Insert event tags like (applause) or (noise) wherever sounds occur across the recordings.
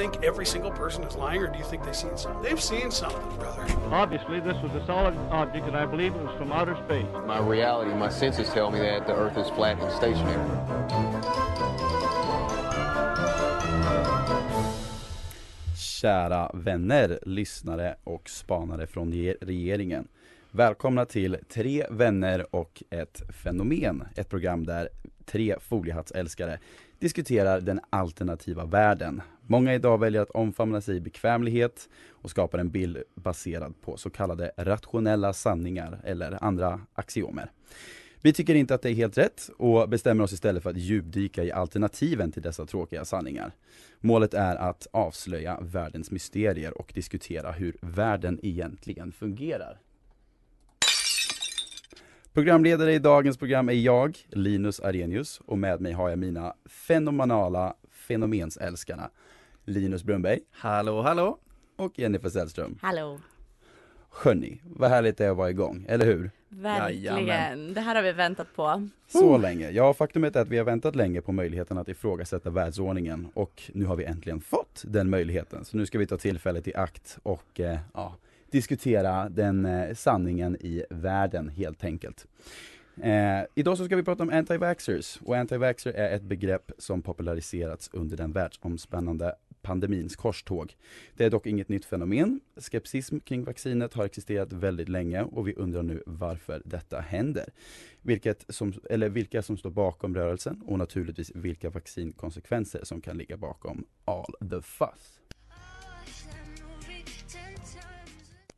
Think every single person is lying, or do you think they've seen something? They've seen something, brother. Obviously, this was a solid object, and I believe it was from outer space. My reality, my senses tell me that the Earth is flat and stationary. Kära vänner, lyssnare och spanare från ge- regeringen. Välkomna till Tre vänner och ett fenomen. Ett program där tre foliehattsälskare diskuterar den alternativa världen. Många idag väljer att omfamna sig i bekvämlighet och skapar en bild baserad på så kallade rationella sanningar eller andra axiomer. Vi tycker inte att det är helt rätt och bestämmer oss istället för att djupdyka i alternativen till dessa tråkiga sanningar. Målet är att avslöja världens mysterier och diskutera hur världen egentligen fungerar. Programledare i dagens program är jag, Linus Arrhenius, och med mig har jag mina fenomenala fenomensälskarna Linus Brunnberg Hallå, hallå! och Jennifer Sällström. Hallå! Hörni, vad härligt det är att vara igång, eller hur? Verkligen, Jajamän. det här har vi väntat på. Så länge. Ja, faktumet är att vi har väntat länge på möjligheten att ifrågasätta världsordningen och nu har vi äntligen fått den möjligheten. Så nu ska vi ta tillfället i akt och eh, ja, diskutera den eh, sanningen i världen helt enkelt. Eh, idag så ska vi prata om anti-vaxxers och anti-vaxxer är ett begrepp som populariserats under den världsomspännande pandemins korståg. Det är dock inget nytt fenomen. Skepsism kring vaccinet har existerat väldigt länge och vi undrar nu varför detta händer. Vilket som, eller vilka som står bakom rörelsen och naturligtvis vilka vaccinkonsekvenser som kan ligga bakom all the fuss.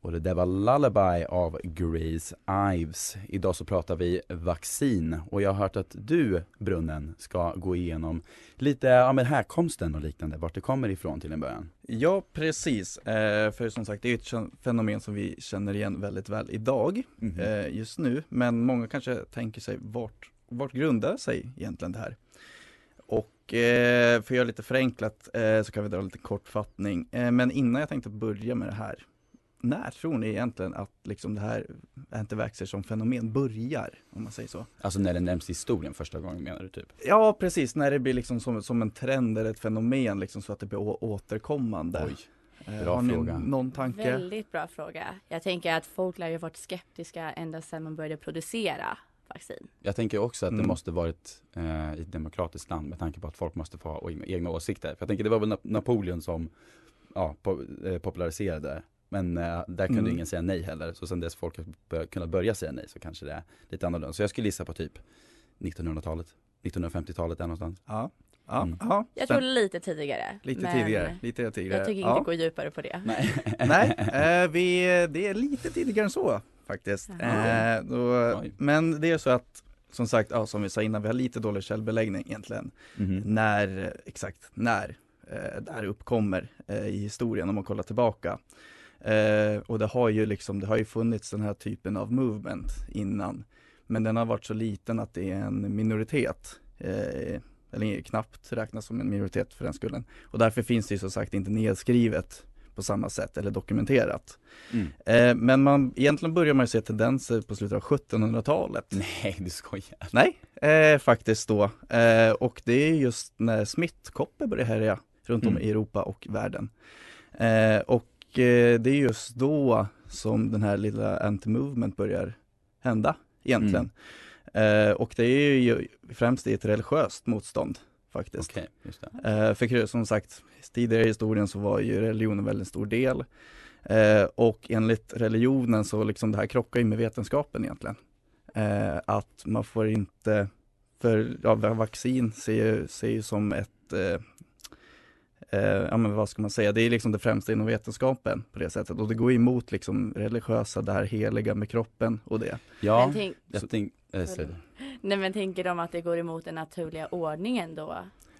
Och det där var Lullaby av Grace Ives. Idag så pratar vi vaccin och jag har hört att du, Brunnen, ska gå igenom lite, ja men härkomsten och liknande, vart det kommer ifrån till en början. Ja, precis. Eh, för som sagt, det är ett fenomen som vi känner igen väldigt väl idag, Mhm. eh, just nu. Men många kanske tänker sig, vart, vart grundar sig egentligen det här? Och eh, för att göra lite förenklat eh, så kan vi dra lite kortfattning. Eh, men innan jag tänkte börja med det här, när tror ni egentligen att liksom det här antivaxxer som fenomen börjar, om man säger så? Alltså när det nämns i historien första gången menar du typ? Ja, precis, när det blir liksom som, som en trend eller ett fenomen liksom så att det blir å- återkommande. Oj. Eh, bra har ni fråga. någon tanke? Väldigt bra fråga. Jag tänker att folk lär ju varit skeptiska ända sedan man började producera vaccin. Jag tänker också att det Mm. måste varit eh, i ett demokratiskt land med tanke på att folk måste få ha egna- åsikter. För jag tänker det var väl Nap- Napoleon som ja, po eh, populariserade det. Men eh, där kunde Mm. ingen säga nej heller. Så sen dess folk har bör- kunnat börja säga nej så kanske det är lite annorlunda. Så jag skulle gissa på typ 1900-talet, 1950-talet där någonstans. Ja, ja, Mm. ja. Jag tror lite tidigare. lite tidigare, lite tidigare. Jag tycker ja. inte gå djupare på det. Nej. (laughs) Nej, eh, vi, det är lite tidigare än så faktiskt. Eh, då, men det är så att, som sagt, ja, som vi sa innan, vi har lite dålig källbeläggning egentligen. Mhm. När, exakt, när eh, det här uppkommer eh, i historien om man kollar tillbaka. Eh, och det har ju liksom, det har ju funnits den här typen av movement innan. Men den har varit så liten att det är en minoritet. Eh, eller knappt räknas som en minoritet för den skullen. Och därför finns det ju som sagt inte nedskrivet på samma sätt eller dokumenterat. Mm. Eh, men man, egentligen börjar man ju se tendenser på slutet av 1700-talet. (laughs) Nej, du skojar. Nej, eh, faktiskt då. Eh, och det är just när smittkoppor börjar härja runt om Mm. i Europa och världen. Eh, och det är just då som den här lilla anti-movement börjar hända egentligen. Eh, och det är ju främst i ett religiöst motstånd faktiskt. Det. Eh, för som sagt, tidigare i historien så var ju religionen väldigt stor del. Eh, och enligt religionen så liksom det här krockar ju med vetenskapen egentligen. Eh, att man får inte, för ja, vaccin ser ju, ser ju som ett eh, ja men vad ska man säga, det är liksom det främsta inom vetenskapen på det sättet och det går emot liksom religiösa, det här heliga med kroppen och det. Ja, Men tänk, jag tänk, äh, nej men tänker de att det går emot den naturliga ordningen då?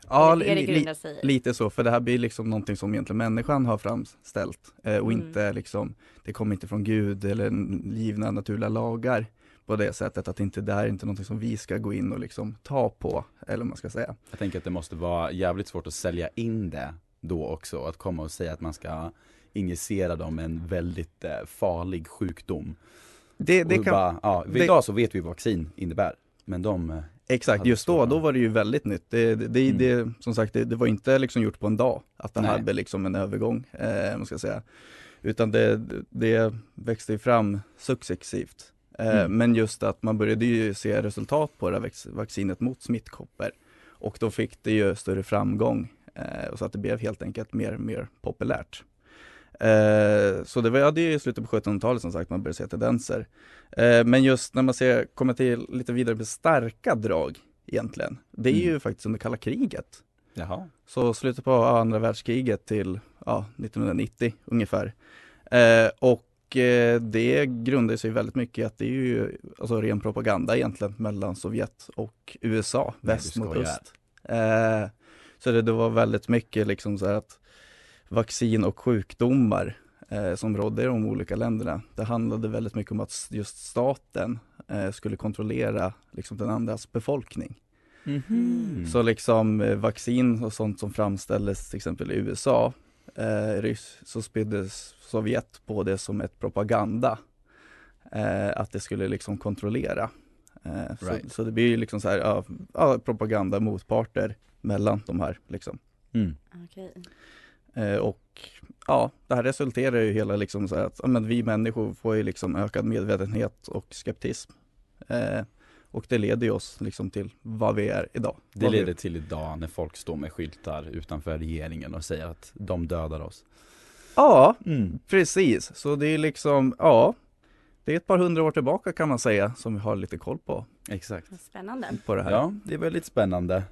Ja, li-? Lite så, för det här blir liksom någonting som egentligen människan har framställt eh, och Mm. inte liksom, det kommer inte från Gud eller givna naturliga lagar på det sättet att inte det här är inte någonting som vi ska gå in och liksom ta på, eller vad man ska säga. Jag tänker att det måste vara jävligt svårt att sälja in det då också, att komma och säga att man ska injicera dem en väldigt eh, farlig sjukdom. Det, det kan, bara, ja, det- idag så vet vi vad vaccin innebär, men de Exakt, just då, då var det ju väldigt nytt. Det, det, det, Mm. det som sagt, det, det var inte liksom gjort på en dag, att det Nej. hade liksom en övergång, eh, man ska säga. Utan det, det växte ju fram successivt. Eh, Mm. Men just att man började ju se resultat på det här vac- vaccinet mot smittkoppor. Och då fick det ju större framgång, eh, och så att det blev helt enkelt mer och mer populärt. Eh, så det var ja, det i slutet på 1700-talet som sagt man började se tendenser. Men just när man ser, kommer till lite vidare med starka drag egentligen, det är ju Mm. faktiskt under kalla kriget. Jaha. Så slutet på andra världskriget till ja, 1990 ungefär. Och det grundar sig väldigt mycket i att det är ju alltså ren propaganda egentligen mellan Sovjet och USA, Nej, väst mot öst. Eh, så det, det var väldigt mycket liksom så här att vaccin och sjukdomar eh, som rådde i de olika länderna. Det handlade väldigt mycket om att just staten eh, skulle kontrollera liksom den andras befolkning. Mhm. Så liksom eh, vaccin och sånt som framställdes till exempel i USA, eh, ryss, så spyddes Sovjet på det som ett propaganda. Eh, att det skulle liksom kontrollera. Eh, så, Right. så det blir ju liksom så här, ja, ja, propaganda motparter mellan de här liksom. Mm. Okej. Eh, och ja, det här resulterar ju i hela liksom så här att ja, men vi människor får ju liksom ökad medvetenhet och skeptism. Och det leder ju oss liksom till vad vi är idag. Det Vad leder till idag när folk står med skyltar utanför regeringen och säger att de dödar oss. Ja, Mm. precis. Så det är liksom, ja, det är ett par hundra år tillbaka kan man säga som vi har lite koll på, Exakt. Spännande. på det här. Ja, det är väldigt spännande.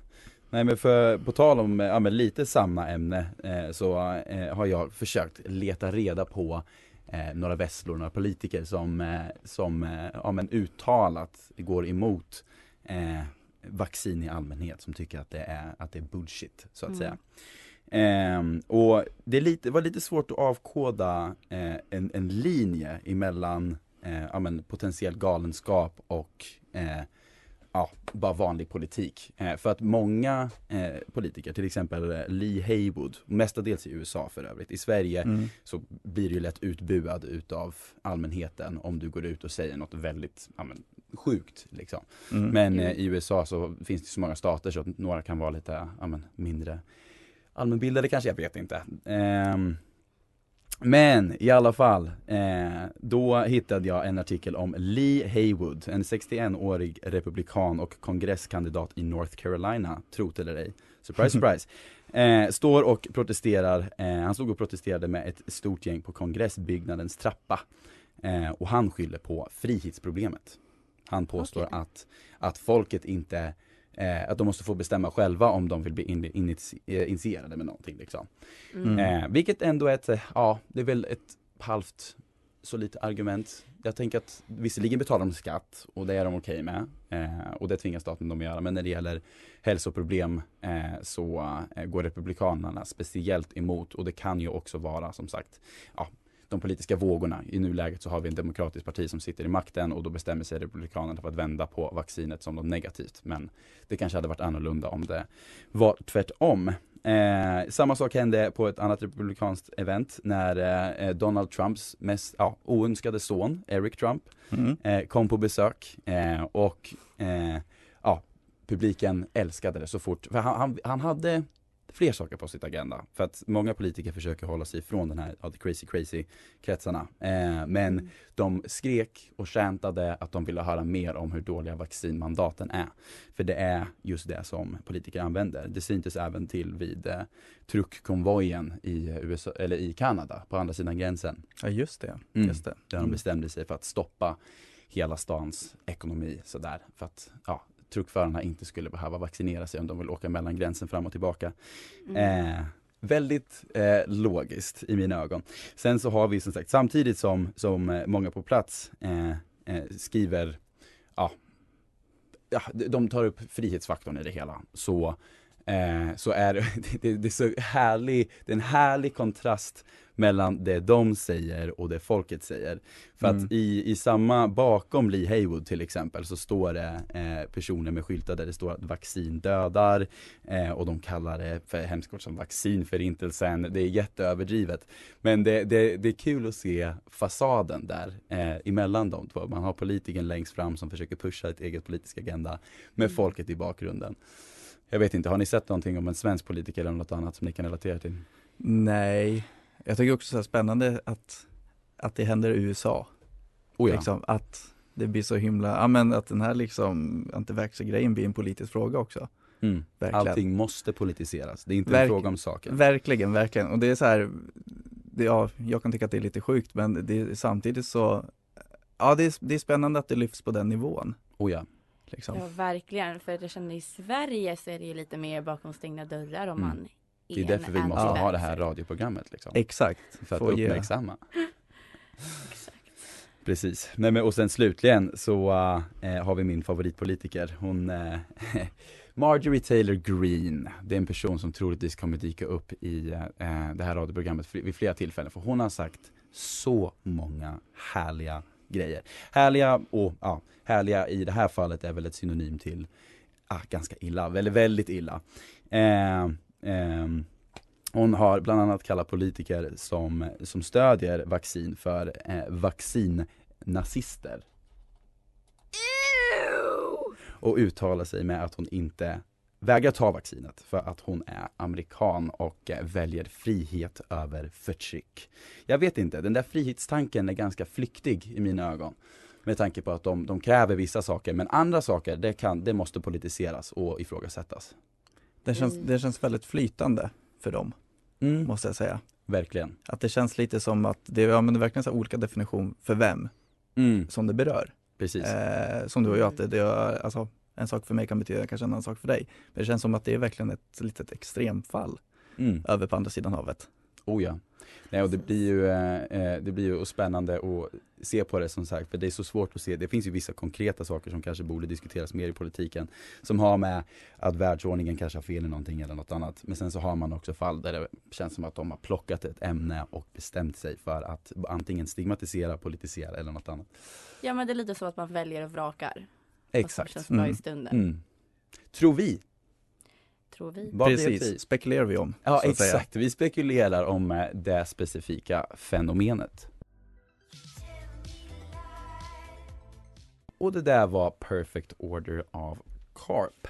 Nej men för, på tal om, ja men lite samma ämne, eh, så eh, har jag försökt leta reda på eh, några vesslor, några politiker som, eh, som eh, ja, men uttalat går emot eh, vaccin i allmänhet, som tycker att det är, att det är bullshit, så att Mm. säga. Ehm, och det lite, var lite svårt att avkoda eh, en, en linje emellan eh, ja, men potentiell galenskap och eh, ja, bara vanlig politik. Eh, för att många eh, politiker, till exempel eh, Lee Haywood, mestadels i USA för övrigt, i Sverige Mm. så blir du ju lätt utbuad utav allmänheten om du går ut och säger något väldigt ja, men, sjukt. Liksom. Mm. Men eh, i USA så finns det så många stater så att några kan vara lite ja, men, mindre allmänbildade kanske, jag vet inte. Men i alla fall, eh, då hittade jag en artikel om Lee Haywood, en 61-årig republikan och kongresskandidat i North Carolina, trot eller ej. Surprise, (laughs) surprise. Eh, står och protesterar, eh, han stod och protesterade med ett stort gäng på kongressbyggnadens trappa. Eh, och han skyller på frihetsproblemet. Han påstår Okej. att, att folket inte, eh, att de måste få bestämma själva om de vill bli in, initi- eh, initierade med någonting liksom. Mm. Eh, vilket ändå är ett, eh, ja, det är väl ett halvt solitt argument. Jag tänker att visserligen betalar de skatt och det är de okej med. Eh, och det tvingar staten dem att göra. Men när det gäller hälsoproblem eh, så eh, går Republikanerna speciellt emot. Och det kan ju också vara som sagt, ja, de politiska vågorna. I nuläget så har vi en demokratisk parti som sitter i makten och då bestämmer sig Republikanerna för att vända på vaccinet som något negativt. Men det kanske hade varit annorlunda om det var tvärtom. Eh, samma sak hände på ett annat republikanskt event när eh, Donald Trumps mest ja, oönskade son, Eric Trump, Mm. eh, kom på besök eh, och eh, ja, publiken älskade det så fort. För han, han, han hade fler saker på sitt agenda. För att många politiker försöker hålla sig ifrån den här, ja, crazy crazy kretsarna. Eh, men de skrek och chantade att de ville höra mer om hur dåliga vaccinmandaten är. För det är just det som politiker använder. Det syntes även till vid eh, truckkonvojen i, USA, eller i Kanada, på andra sidan gränsen. Ja, just det. Mm. Just det. Där de Mm. bestämde sig för att stoppa hela stans ekonomi sådär. För att ja, truckförarna inte skulle behöva vaccinera sig om de vill åka mellan gränsen fram och tillbaka. Mm. Eh, väldigt eh, logiskt i mina ögon. Sen så har vi som sagt, samtidigt som, som eh, många på plats eh, eh, skriver, ja, ja, de tar upp frihetsfaktorn i det hela, så eh, så är (laughs) det, det, är så härlig, det är en härlig kontrast mellan det de säger och det folket säger. För Mm. att i, i samma, bakom Lee Haywood till exempel så står det eh, personer med skyltar där det står att vaccin dödar eh, och de kallar det för hemskt ord som vaccinförintelsen. Det är jätteöverdrivet. Men det, det, det är kul att se fasaden där eh, emellan de två. Man har politikern längst fram som försöker pusha ett eget politisk agenda med Mm. folket i bakgrunden. Jag vet inte, har ni sett någonting om en svensk politiker eller något annat som ni kan relatera till? Nej, jag tycker också så spännande att, att det händer i USA. Oh ja. liksom, att det blir så himla, ja men att den här liksom antivaxxer-grejen blir en politisk fråga också. Mm. Verkligen. Allting måste politiseras, det är inte en Verk- fråga om saker. Verkligen, verkligen. Och det är så här, det, ja, jag kan tycka att det är lite sjukt men det är samtidigt så, ja det är, det är spännande att det lyfts på den nivån. Oh ja. Liksom. Ja, verkligen. För jag känner i Sverige så är det ju lite mer bakom stängda dörrar om Mm. man Det är en därför vi måste anti-vaxxer. ha det här radioprogrammet liksom. Exakt. För att Få uppmärksamma. (laughs) Precis. Nej, men, och sen slutligen så eh, har vi min favoritpolitiker. Hon eh, (laughs) Marjorie Taylor Greene. Det är en person som troligtvis kommer dyka upp i eh, det här radioprogrammet vid flera tillfällen. För hon har sagt så många härliga grejer. Härliga och ja, härliga i det här fallet är väl ett synonym till ah, ganska illa, väldigt, väldigt illa. Eh, ehm, hon har bland annat kallat politiker som, som stödjer vaccin för eh, vaccinnazister. Och uttalar sig med att hon inte vägrar ta vaccinet för att hon är amerikan och eh, väljer frihet över förtryck. Jag vet inte, den där frihetstanken är ganska flyktig i mina ögon. Med tanke på att de, de kräver vissa saker men andra saker det, kan, det måste politiseras och ifrågasättas. Det känns, Mm. det känns väldigt flytande för dem, Mm, måste jag säga. verkligen. Att det känns lite som att det, ja, men det är verkligen så här olika definition för vem Mm, som det berör. precis. Eh, som du och jag, att det, det är, alltså, en sak för mig kan betyda kanske en annan sak för dig. Men det känns som att det är verkligen ett litet extremfall Mm. över på andra sidan havet. Oh ja. Nej, och det blir ju, eh, eh, det blir ju spännande att se på det som sagt, för det är så svårt att se. Det finns ju vissa konkreta saker som kanske borde diskuteras mer i politiken. Som har med att världsordningen kanske har fel i någonting eller något annat. Men sen så har man också fall där det känns som att de har plockat ett ämne och bestämt sig för att antingen stigmatisera, politisera eller något annat. Ja men det är lite så att man väljer och vrakar. Vad som Exakt. känns bra Mm. i stunden. Mm. Tror vi. Tror vi. Vad vet vi? Precis, spekulerar vi om. Ja exakt, vi spekulerar om eh, det specifika fenomenet. Och det där var Perfect Order av Carp.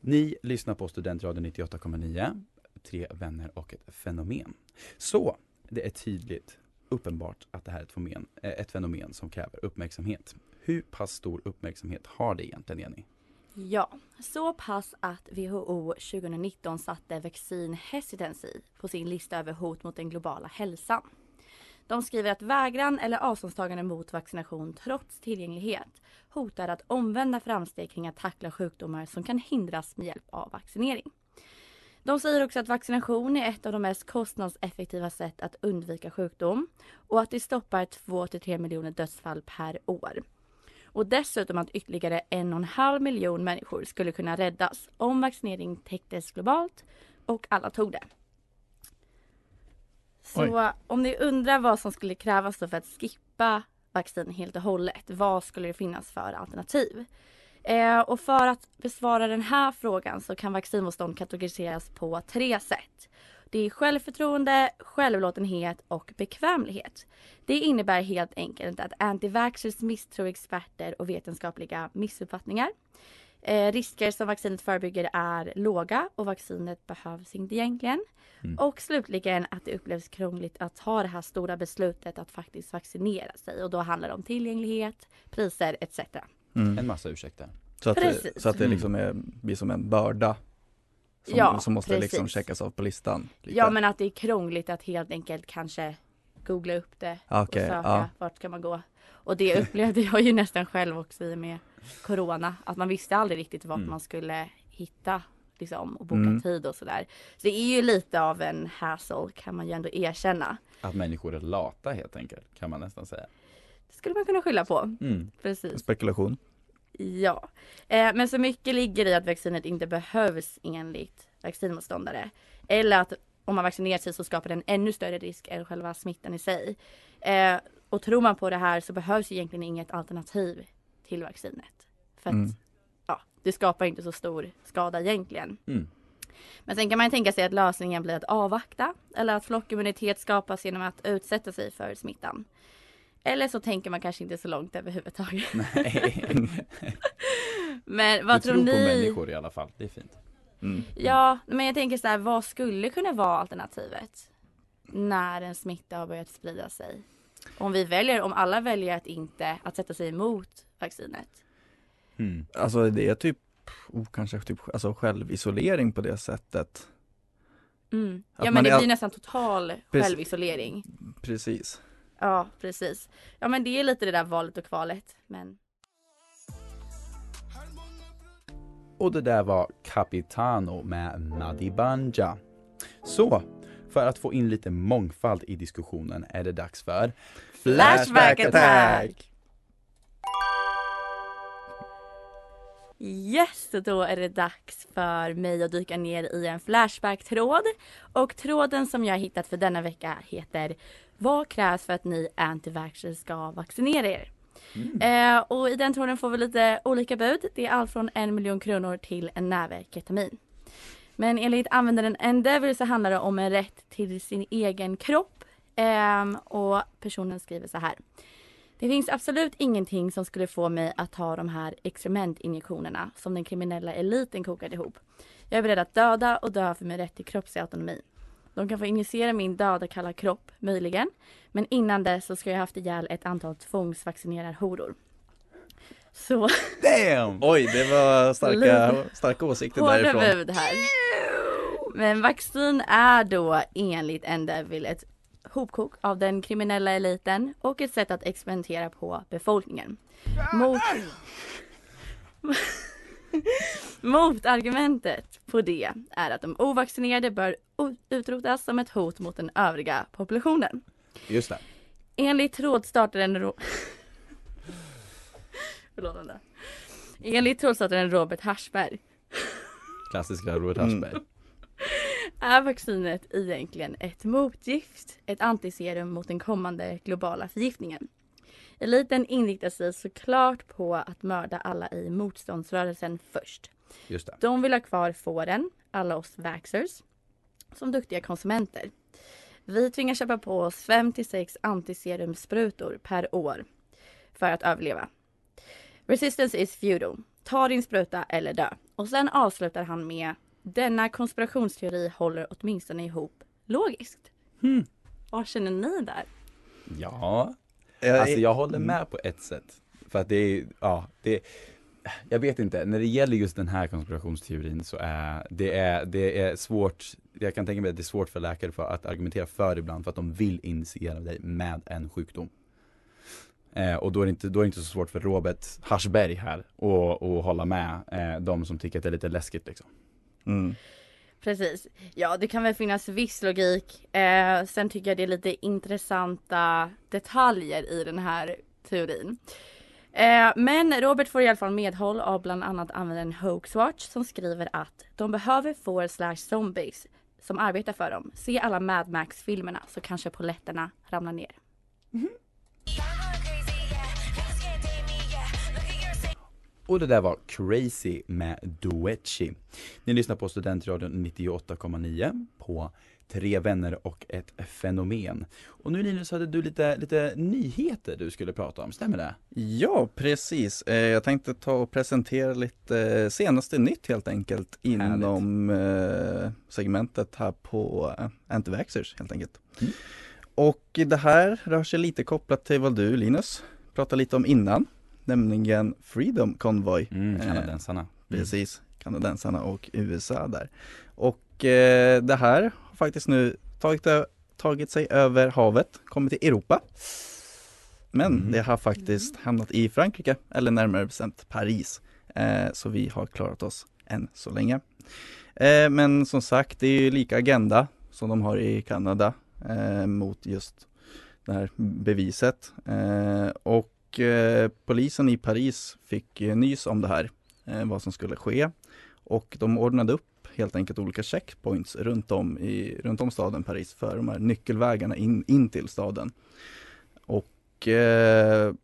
Ni lyssnar på Studentradion 98,9, tre vänner och ett fenomen. Så, det är tydligt, uppenbart att det här är ett fenomen, eh, ett fenomen som kräver uppmärksamhet. Hur pass stor uppmärksamhet har det egentligen Jenny? Ja, så pass att WHO 2019 satte vaccin hesitancy på sin lista över hot mot den globala hälsan. De skriver att vägran eller avståndstagande mot vaccination trots tillgänglighet hotar att omvända framsteg kring att tackla sjukdomar som kan hindras med hjälp av vaccinering. De säger också att vaccination är ett av de mest kostnadseffektiva sätt att undvika sjukdom och att det stoppar 2-3 miljoner dödsfall per år. Och dessutom att ytterligare en och en halv miljon människor skulle kunna räddas om vaccinering täcktes globalt och alla tog det. Så om ni undrar vad som skulle krävas för att skippa vaccin helt och hållet, vad skulle det finnas för alternativ? Eh, och för att besvara den här frågan så kan vaccinmotstånd kategoriseras på tre sätt. Det är självförtroende, självlåtenhet och bekvämlighet. Det innebär helt enkelt att antivaxxers misstror experter och vetenskapliga missuppfattningar. Eh, risker som vaccinet förebygger är låga och vaccinet behövs inte egentligen. Mm. Och slutligen att det upplevs krångligt att ta det här stora beslutet att faktiskt vaccinera sig och då handlar det om tillgänglighet, priser etc. Mm. En massa ursäkter. Så att, Precis. så att det liksom är, blir som en börda som, Ja, som måste liksom precis. checkas av på listan. lite. Ja men att det är krångligt att helt enkelt kanske googla upp det Okej, och söka ja. vart ska man gå. Och det upplevde jag ju nästan själv också i och med Corona. Att man visste aldrig riktigt vart Mm. man skulle hitta liksom, och boka Mm. tid och sådär. Så det är ju lite av en hassle kan man ju ändå erkänna. Att människor är lata helt enkelt, kan man nästan säga. Det skulle man kunna skylla på. Mm. Precis. Spekulation. Ja, eh, men så mycket ligger i att vaccinet inte behövs enligt vaccinmotståndare. Eller att om man vaccinerar sig så skapar det en ännu större risk än själva smittan i sig. Eh, och tror man på det här så behövs egentligen inget alternativ till vaccinet. För att Mm. ja, det skapar inte så stor skada egentligen. Mm. Men sen kan man tänka sig att lösningen blir att avvakta eller att flockimmunitet skapas genom att utsätta sig för smittan. Eller så tänker man kanske inte så långt överhuvudtaget. Nej. (laughs) Men vad du tror tror ni? på människor i alla fall, det är fint. Mm. Ja, men jag tänker så här, vad skulle kunna vara alternativet? När en smitta har börjat sprida sig. Om vi väljer, om alla väljer att inte, att sätta sig emot vaccinet. Mm. Alltså det är typ, oh, kanske typ alltså självisolering på det sättet. Mm. Att Ja men det är- blir nästan total Precis. självisolering. Precis. Ja, precis. Ja men det är lite det där valet och kvalet. Men Och det där var Capitano med Madibanja. Så, för att få in lite mångfald i diskussionen är det dags för Flashback attack! Yes, då är det dags för mig att dyka ner i en Flashback-tråd. Och tråden som jag hittat för denna vecka heter Vad krävs för att ni antivaxxers ska vaccinera er? Eh, och i den tråden får vi lite olika bud. Det är allt från en miljon kronor till en näve ketamin. Men enligt användaren Endeavour så handlar det om en rätt till sin egen kropp. Ehm, och personen skriver så här. Det finns absolut ingenting som skulle få mig att ta de här experimentinjektionerna som den kriminella eliten kokade ihop. Jag är beredd att döda och dö för min rätt till kroppslig autonomi. De kan få injicera min döda kalla kropp, möjligen. Men innan dess så ska jag haft ihjäl ett antal tvångsvaccinerarhoror. Så Damn! Oj, det var starka, starka åsikter hårda därifrån. bud här. Men vaccin är då enligt Endeaville ett hopkok av den kriminella eliten och ett sätt att experimentera på befolkningen. Mot... (laughs) Motargumentet på det är att de ovaccinerade bör utrotas som ett hot mot den övriga populationen. Just det. Enligt trådstartaren Ro... (laughs) Förlåt Amanda. Enligt trådstartaren Robert Haschberg Klassiska Robert Mm. Aschberg. är vaccinet egentligen ett motgift, ett antiserum mot den kommande globala förgiftningen. Eliten inriktar sig såklart på att mörda alla i motståndsrörelsen först. Just det. De vill ha kvar fåren, alla oss vaxxers, som duktiga konsumenter. Vi tvingas köpa på oss 5-6 antiserumsprutor per år för att överleva. Resistance is futile. Ta din spruta eller dö. Och sen avslutar han med denna konspirationsteori håller åtminstone ihop logiskt. Hmm. Vad känner ni där? Ja, alltså jag håller Mm. med på ett sätt. För att det är, ja, det jag vet inte, när det gäller just den här konspirationsteorin så är det, är det är svårt, jag kan tänka mig att det är svårt för läkare för att argumentera för ibland för att de vill initiera dig med en sjukdom. Eh, och då är, det inte, då är det inte så svårt för Robert Haschberg här att att hålla med eh, de som tycker att det är lite läskigt liksom. Mm. Precis. Ja, det kan väl finnas viss logik. Eh, sen tycker jag det är lite intressanta detaljer i den här teorin. Eh, men Robert får i alla fall medhåll av bland annat användaren Hoaxwatch som skriver att de behöver får slash zombies som arbetar för dem. Se alla Mad Max-filmerna så kanske polletterna ramlar ner. Mhm. Och det där var Crazy med Duetchi. Ni lyssnar på Studentradion 98,9 på Tre vänner och ett fenomen. Och nu Linus hade du lite, lite nyheter du skulle prata om, stämmer det? Ja, precis. Eh, Jag tänkte ta och presentera lite eh, senaste nytt helt enkelt inom eh, segmentet här på Antivaxxers helt enkelt. Mm. Och det här rör sig lite kopplat till vad du Linus pratade lite om innan, nämligen Freedom Convoy. Mm, Eh, kanadensarna. Precis, kanadensarna och USA där. Och eh, det här har faktiskt nu tagit, tagit sig över havet, kommit till Europa. Men Mm. det har faktiskt hamnat i Frankrike, eller närmare bestämt Paris. Eh, så vi har klarat oss än så länge. Eh, men som sagt, det är ju lika agenda som de har i Kanada eh, mot just det här beviset. Eh, och och eh, polisen i Paris fick eh, nys om det här, eh, vad som skulle ske. Och de ordnade upp helt enkelt olika checkpoints runt om, i, runt om staden Paris för de här nyckelvägarna in, in till staden. Och eh,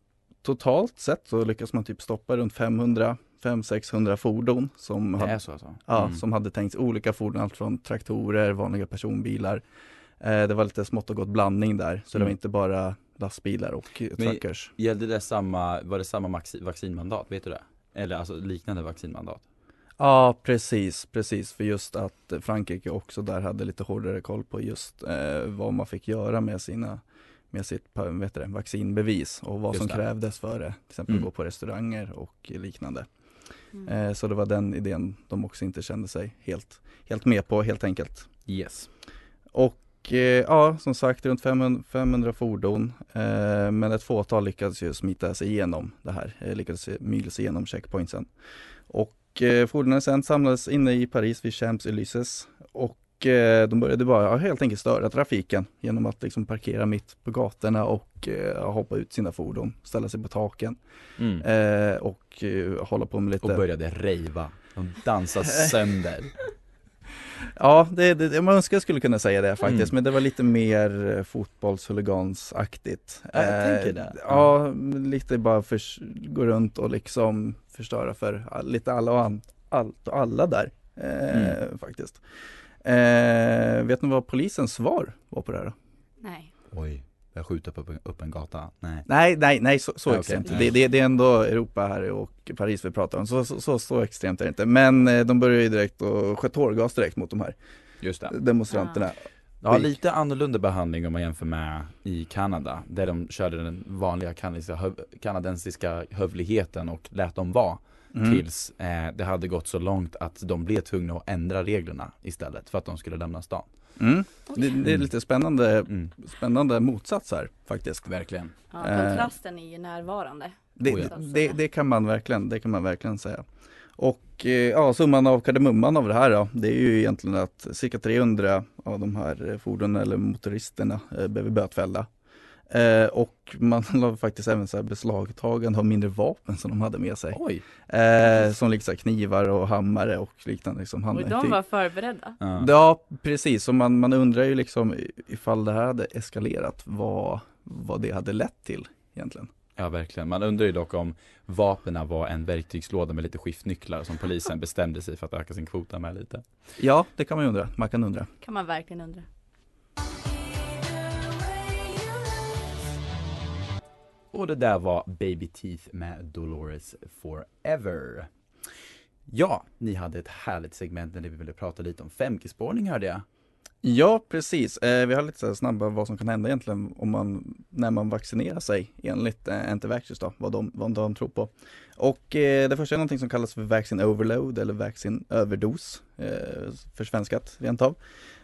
totalt sett så lyckas man typ stoppa runt 500 500-600 fordon som, hade, är så alltså? ja, Mm. som hade tänkts olika fordon, allt från traktorer, vanliga personbilar. Eh, det var lite smått och gott blandning där, så det var Mm. inte bara lastbilar och eh, Men- truckers. Gällde det samma, var det samma maxi- vaccinmandat, vet du det? Eller alltså liknande vaccinmandat? Ja precis, precis för just att Frankrike också där hade lite hårdare koll på just eh, vad man fick göra med sina med sitt vet det, vaccinbevis och vad Just som det. krävdes för det. Till exempel Mm. gå på restauranger och liknande. Mm. Eh, så det var den idén de också inte kände sig helt, helt med på helt enkelt. Yes. Och eh, ja, som sagt runt 500, 500 fordon eh, men ett fåtal lyckades ju smita sig igenom det här, eh, lyckades mygla sig igenom checkpointsen. Och eh, fordonen sen samlades inne i Paris vid Champs-Élysées och eh, de började bara ja, helt enkelt störa trafiken genom att liksom parkera mitt på gatorna och eh, hoppa ut sina fordon, ställa sig på taken Mm. eh, och hålla på med lite Och började rejva. De dansade sönder. (laughs) Ja, det, det, man önskar jag skulle kunna säga det faktiskt, Mm. men det var lite mer eh, fotbollshuligansaktigt. Ja, jag Eh, tänker det. Ja, lite bara för, gå runt och liksom förstöra för all, lite alla och an, allt och alla där eh, Mm. faktiskt. Eh, vet ni vad polisens svar var på det här då? Nej. Oj, jag skjuter upp, upp en gata. Nej. Nej, nej, nej så, så Ja, extremt. Nej. Det, det, det är ändå Europa här och Paris vi pratar om, så, så, så, så extremt är det inte. Men eh, de började ju direkt och sköt tårgas direkt mot de här Just det. demonstranterna. Ja, lite annorlunda behandling om man jämför med i Kanada, där de körde den vanliga kanadensiska hövligheten och lät dem vara Mm. tills eh, det hade gått så långt att de blev tvungna att ändra reglerna istället för att de skulle lämna stan. Mm. Det, det är lite spännande, Mm. spännande motsats här faktiskt. Verkligen. Ja, Eh. kontrasten är ju närvarande. Det, Oh ja. det, det kan man verkligen, det kan man verkligen säga. Och eh, ja, summan av kardemumman av det här då, det är ju egentligen att cirka 300 av de här fordonen eller motoristerna eh, blev bötfällda. Eh, och man (laughs) la faktiskt även så här beslagtagande av mindre vapen som de hade med sig. Oj! Eh, som liksom knivar och hammare och liknande. Liksom, Och de var förberedda. Ja. Ja precis, så man, man undrar ju liksom ifall det här hade eskalerat, vad, vad det hade lett till egentligen. Ja verkligen, man undrar ju dock om vapnen var en verktygslåda med lite skiftnycklar som polisen (laughs) bestämde sig för att öka sin kvota med lite. Ja, det kan man ju undra, man kan undra. Kan man verkligen undra. Och det där var Baby Teeth med Dolores Forever. Ja, ni hade ett härligt segment där vi ville prata lite om 5G-spårning hörde jag. Ja, precis. Eh, vi har lite så här snabba vad som kan hända egentligen om man, när man vaccinerar sig enligt eh, Antivaxxers då, vad de, vad de tror på. Och eh, det första är någonting som kallas för vaccin overload eller vaccin överdos, eh, försvenskat rent av.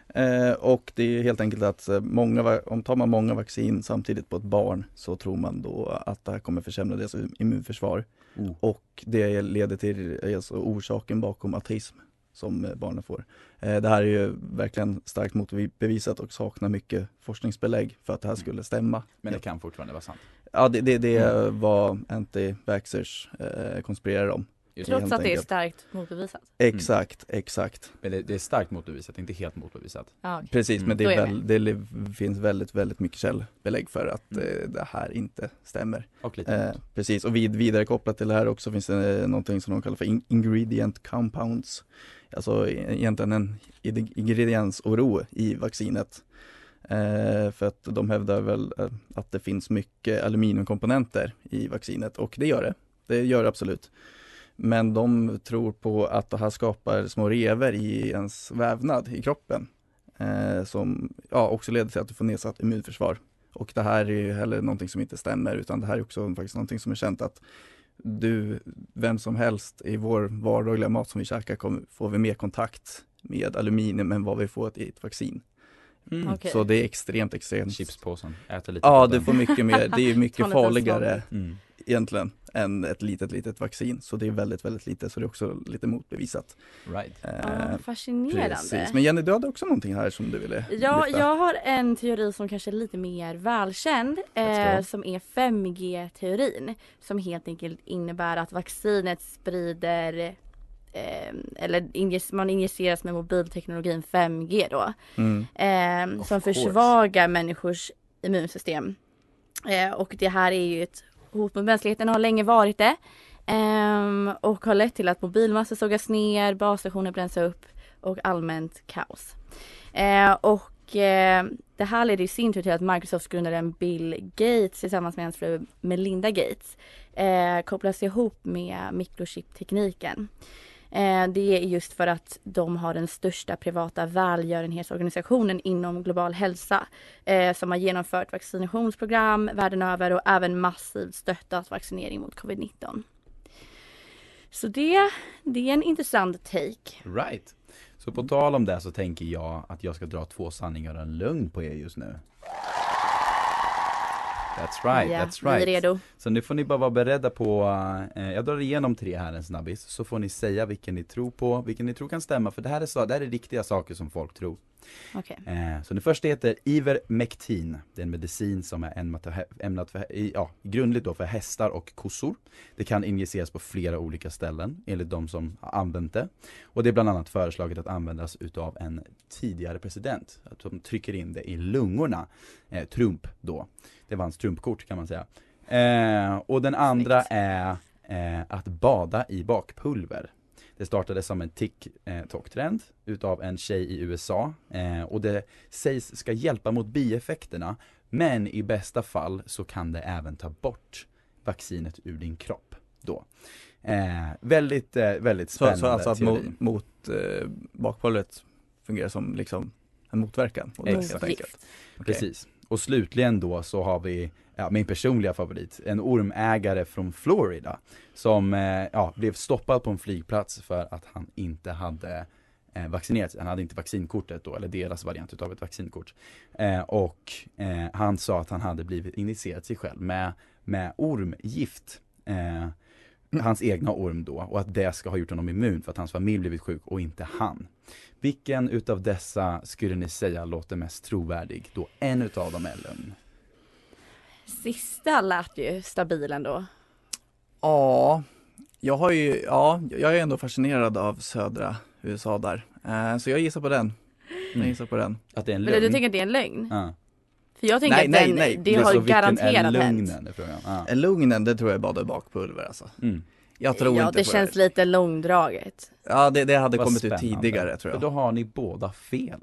Eh, och det är helt enkelt att eh, många, om tar man många vaccin samtidigt på ett barn så tror man då att det här kommer försämra deras immunförsvar. Oh. Och det leder till alltså, orsaken bakom autism som eh, barnen får. Eh, Det här är ju verkligen starkt motbevisat och saknar mycket forskningsbelägg för att det här skulle stämma. Men det kan fortfarande vara sant. Ja, det, det, det är vad anti-vaxxers eh, konspirerar om. Just Trots att det är starkt motbevisat. Exakt, exakt. Men det, det är starkt motbevisat, inte helt motbevisat. Ja, okej. Precis, Mm. men det, väl, det finns väldigt, väldigt mycket källbelägg för att Mm. eh, det här inte stämmer. Och lite Eh, precis, och vid, vidare kopplat till det här också finns det eh, någonting som de kallar för in- ingredient compounds. Alltså e- egentligen en ingrediensoro i vaccinet. Eh, för att de hävdar väl eh, att det finns mycket aluminiumkomponenter i vaccinet och det gör det. Det gör det absolut. Men de tror på att det här skapar små rever i ens vävnad i kroppen. Eh, som ja, också leder till att du får nedsatt immunförsvar. Och det här är ju heller någonting som inte stämmer utan det här är också faktiskt någonting som är känt att du, vem som helst i vår vardagliga mat som vi käkar kommer, får vi mer kontakt med aluminium än vad vi får i ett vaccin. Mm. Okej. Så det är extremt, extremt Chipspåsen, äter lite Ja, du får mycket mer, det är (laughs) mycket farligare Mm. Egentligen än ett litet, litet vaccin. Så det är väldigt, väldigt lite, så det är också lite motbevisat. Right. Ja, Eh, fascinerande. precis. Men Jenny, du hade också någonting här som du ville Ja, lyfta. jag har en teori som kanske är lite mer välkänd eh, som är 5G-teorin som helt enkelt innebär att vaccinet sprider eh, eller man injiceras med mobilteknologin 5G då Mm. eh, Of som course. försvagar människors immunsystem. Eh, och det här är ju ett hot mot mänskligheten har länge varit det. Um, och har lett till att mobilmassor sågas ner, basstationer bränns upp och allmänt kaos. Uh, och uh, det här leder i sin tur till att Microsofts grundaren Bill Gates tillsammans med hans fru Melinda Gates eh, kopplas ihop med mikrochiptekniken. Eh, det är just för att de har den största privata välgörenhetsorganisationen inom global hälsa eh, som har genomfört vaccinationsprogram världen över och även massivt stöttat vaccinering mot covid-19. Så det, det är en intressant take. Right. Så på tal om det så tänker jag att jag ska dra två sanningar och en lögn på er just nu. That's right, ja, that's Vi är right. redo. Så nu får ni bara vara beredda på, eh, jag drar igenom tre här en snabbis, så får ni säga vilken ni tror på, vilken ni tror kan stämma, för det här är, så, det här är riktiga saker som folk tror. Okej. Eh, så den första heter Ivermectin. Det är en medicin som är ämnat för, ja, grundligt då för hästar och kossor. Det kan injiceras på flera olika ställen enligt de som har använt det. Och det är bland annat föreslaget att användas utav en tidigare president. Att de trycker in det i lungorna. Eh, Trump då. Det var hans trumpkort kan man säga. Eh, och den andra Snyggt. är eh, att bada i bakpulver. Det startade som en TikTok-trend utav en tjej i USA eh, och det sägs ska hjälpa mot bieffekterna men i bästa fall så kan det även ta bort vaccinet ur din kropp då. Eh, väldigt, eh, väldigt Så, spännande så alltså att teori. mot, mot eh, bakpulvret fungerar som liksom en motverkan? Exakt. Precis. Och slutligen då så har vi ja, min personliga favorit, en ormägare från Florida som eh, ja, blev stoppad på en flygplats för att han inte hade eh, vaccinerat sig. Han hade inte vaccinkortet då, eller deras variant utav ett vaccinkort. Eh, och eh, han sa att han hade blivit injicerat sig själv med, med ormgift. Eh, hans egna orm då och att det ska ha gjort honom immun för att hans familj blivit sjuk och inte han. Vilken utav dessa skulle ni säga låter mest trovärdig då en utav dem är lögn? Sista lät ju stabil ändå. Ja, jag har ju, ja, jag är ändå fascinerad av södra USA där. Eh, så jag gissar på den. Jag Mm. gissar på den. Att det är en Men lögn? du tänker att det är en lögn? Ja. För jag tänker Nej, att nej, den, nej. det Men har så vilken är garanterat hänt. lögnen är frågan. Ja. Eh, Lugnen, det tror jag bara är bakpulver alltså. Mm. Jag tror ja, inte det på känns det. lite långdraget. Ja, det, det hade Vad kommit ut spännande. tidigare tror För jag. då har ni båda fel.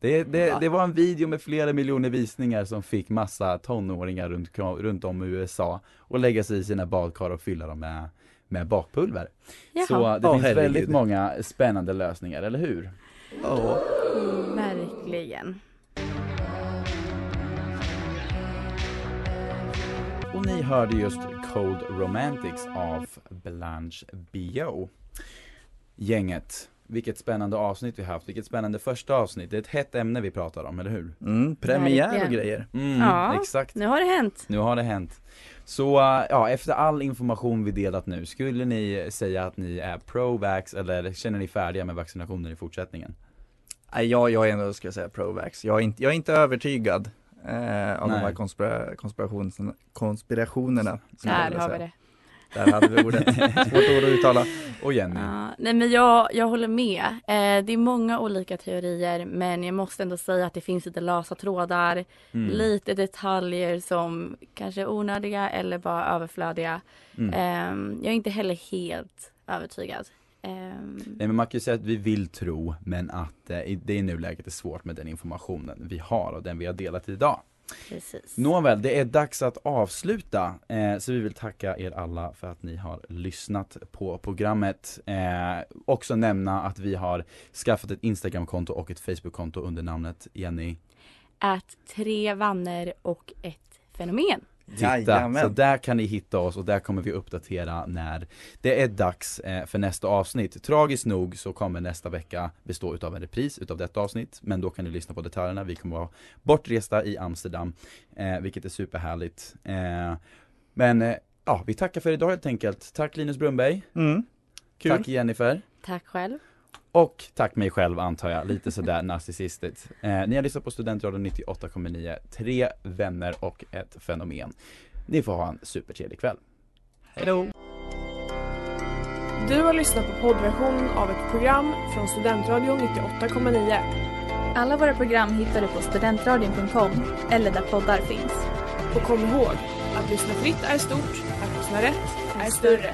Det, det, det var en video med flera miljoner visningar som fick massa tonåringar runt, runt om i USA och lägga sig i sina badkar och fylla dem med, med bakpulver. Jaha. Så det Åh, finns herregud. väldigt många spännande lösningar, eller hur? Ja. Verkligen. Och ni hörde just Cold Romantics av Blanche Bio. Gänget, vilket spännande avsnitt vi haft, vilket spännande första avsnitt. Det är ett hett ämne vi pratar om, eller hur? Mm, premiär och grejer. Mm, Ja. Exakt. Nu har det hänt. Nu har det hänt. Så äh, ja, efter all information vi delat nu, skulle ni säga att ni är pro-vax eller känner ni färdiga med vaccinationer i fortsättningen? Nej, jag, jag är ändå, ska jag säga, pro-vax. Jag är inte, jag är inte övertygad eh, av de Nej. här konspira, konspirations, konspirationerna. Där har vi det. Där hade vi ordet. (laughs) Svårt ord att uttala. Och Jenny? Ja, nej men jag, jag håller med. Eh, det är många olika teorier men jag måste ändå säga att det finns lite lösa trådar, Mm. lite detaljer som kanske är onödiga eller bara överflödiga. Mm. Eh, jag är inte heller helt övertygad. Eh, Nej men man kan ju säga att vi vill tro men att eh, det i nuläget är svårt med den informationen vi har och den vi har delat idag. precis. Nåväl, det är dags att avsluta. Eh, så vi vill tacka er alla för att ni har lyssnat på programmet. Eh, också nämna att vi har skaffat ett Instagramkonto och ett Facebookkonto under namnet Jenny. Att tre vanner och ett fenomen. Titta, Jajamän. så där kan ni hitta oss och där kommer vi uppdatera när det är dags eh, för nästa avsnitt. Tragiskt nog så kommer nästa vecka bestå utav en repris utav detta avsnitt, men då kan ni lyssna på detaljerna. Vi kommer vara bortresta i Amsterdam, eh, vilket är superhärligt. Eh, men eh, ja, vi tackar för idag helt enkelt. Tack Linus Brunnberg. Mm. Kul. Tack Jennifer. Tack själv. Och tack mig själv antar jag, lite sådär narcissistiskt. Eh, ni har lyssnat på Studentradion 98,9, tre vänner och ett fenomen. Ni får ha en supertrevlig kväll. Hejdå! Du har lyssnat på poddversionen av ett program från Studentradion 98,9. Alla våra program hittar du på studentradion.com eller där poddar finns. Och kom ihåg, att lyssna fritt är stort, att lyssna rätt är större.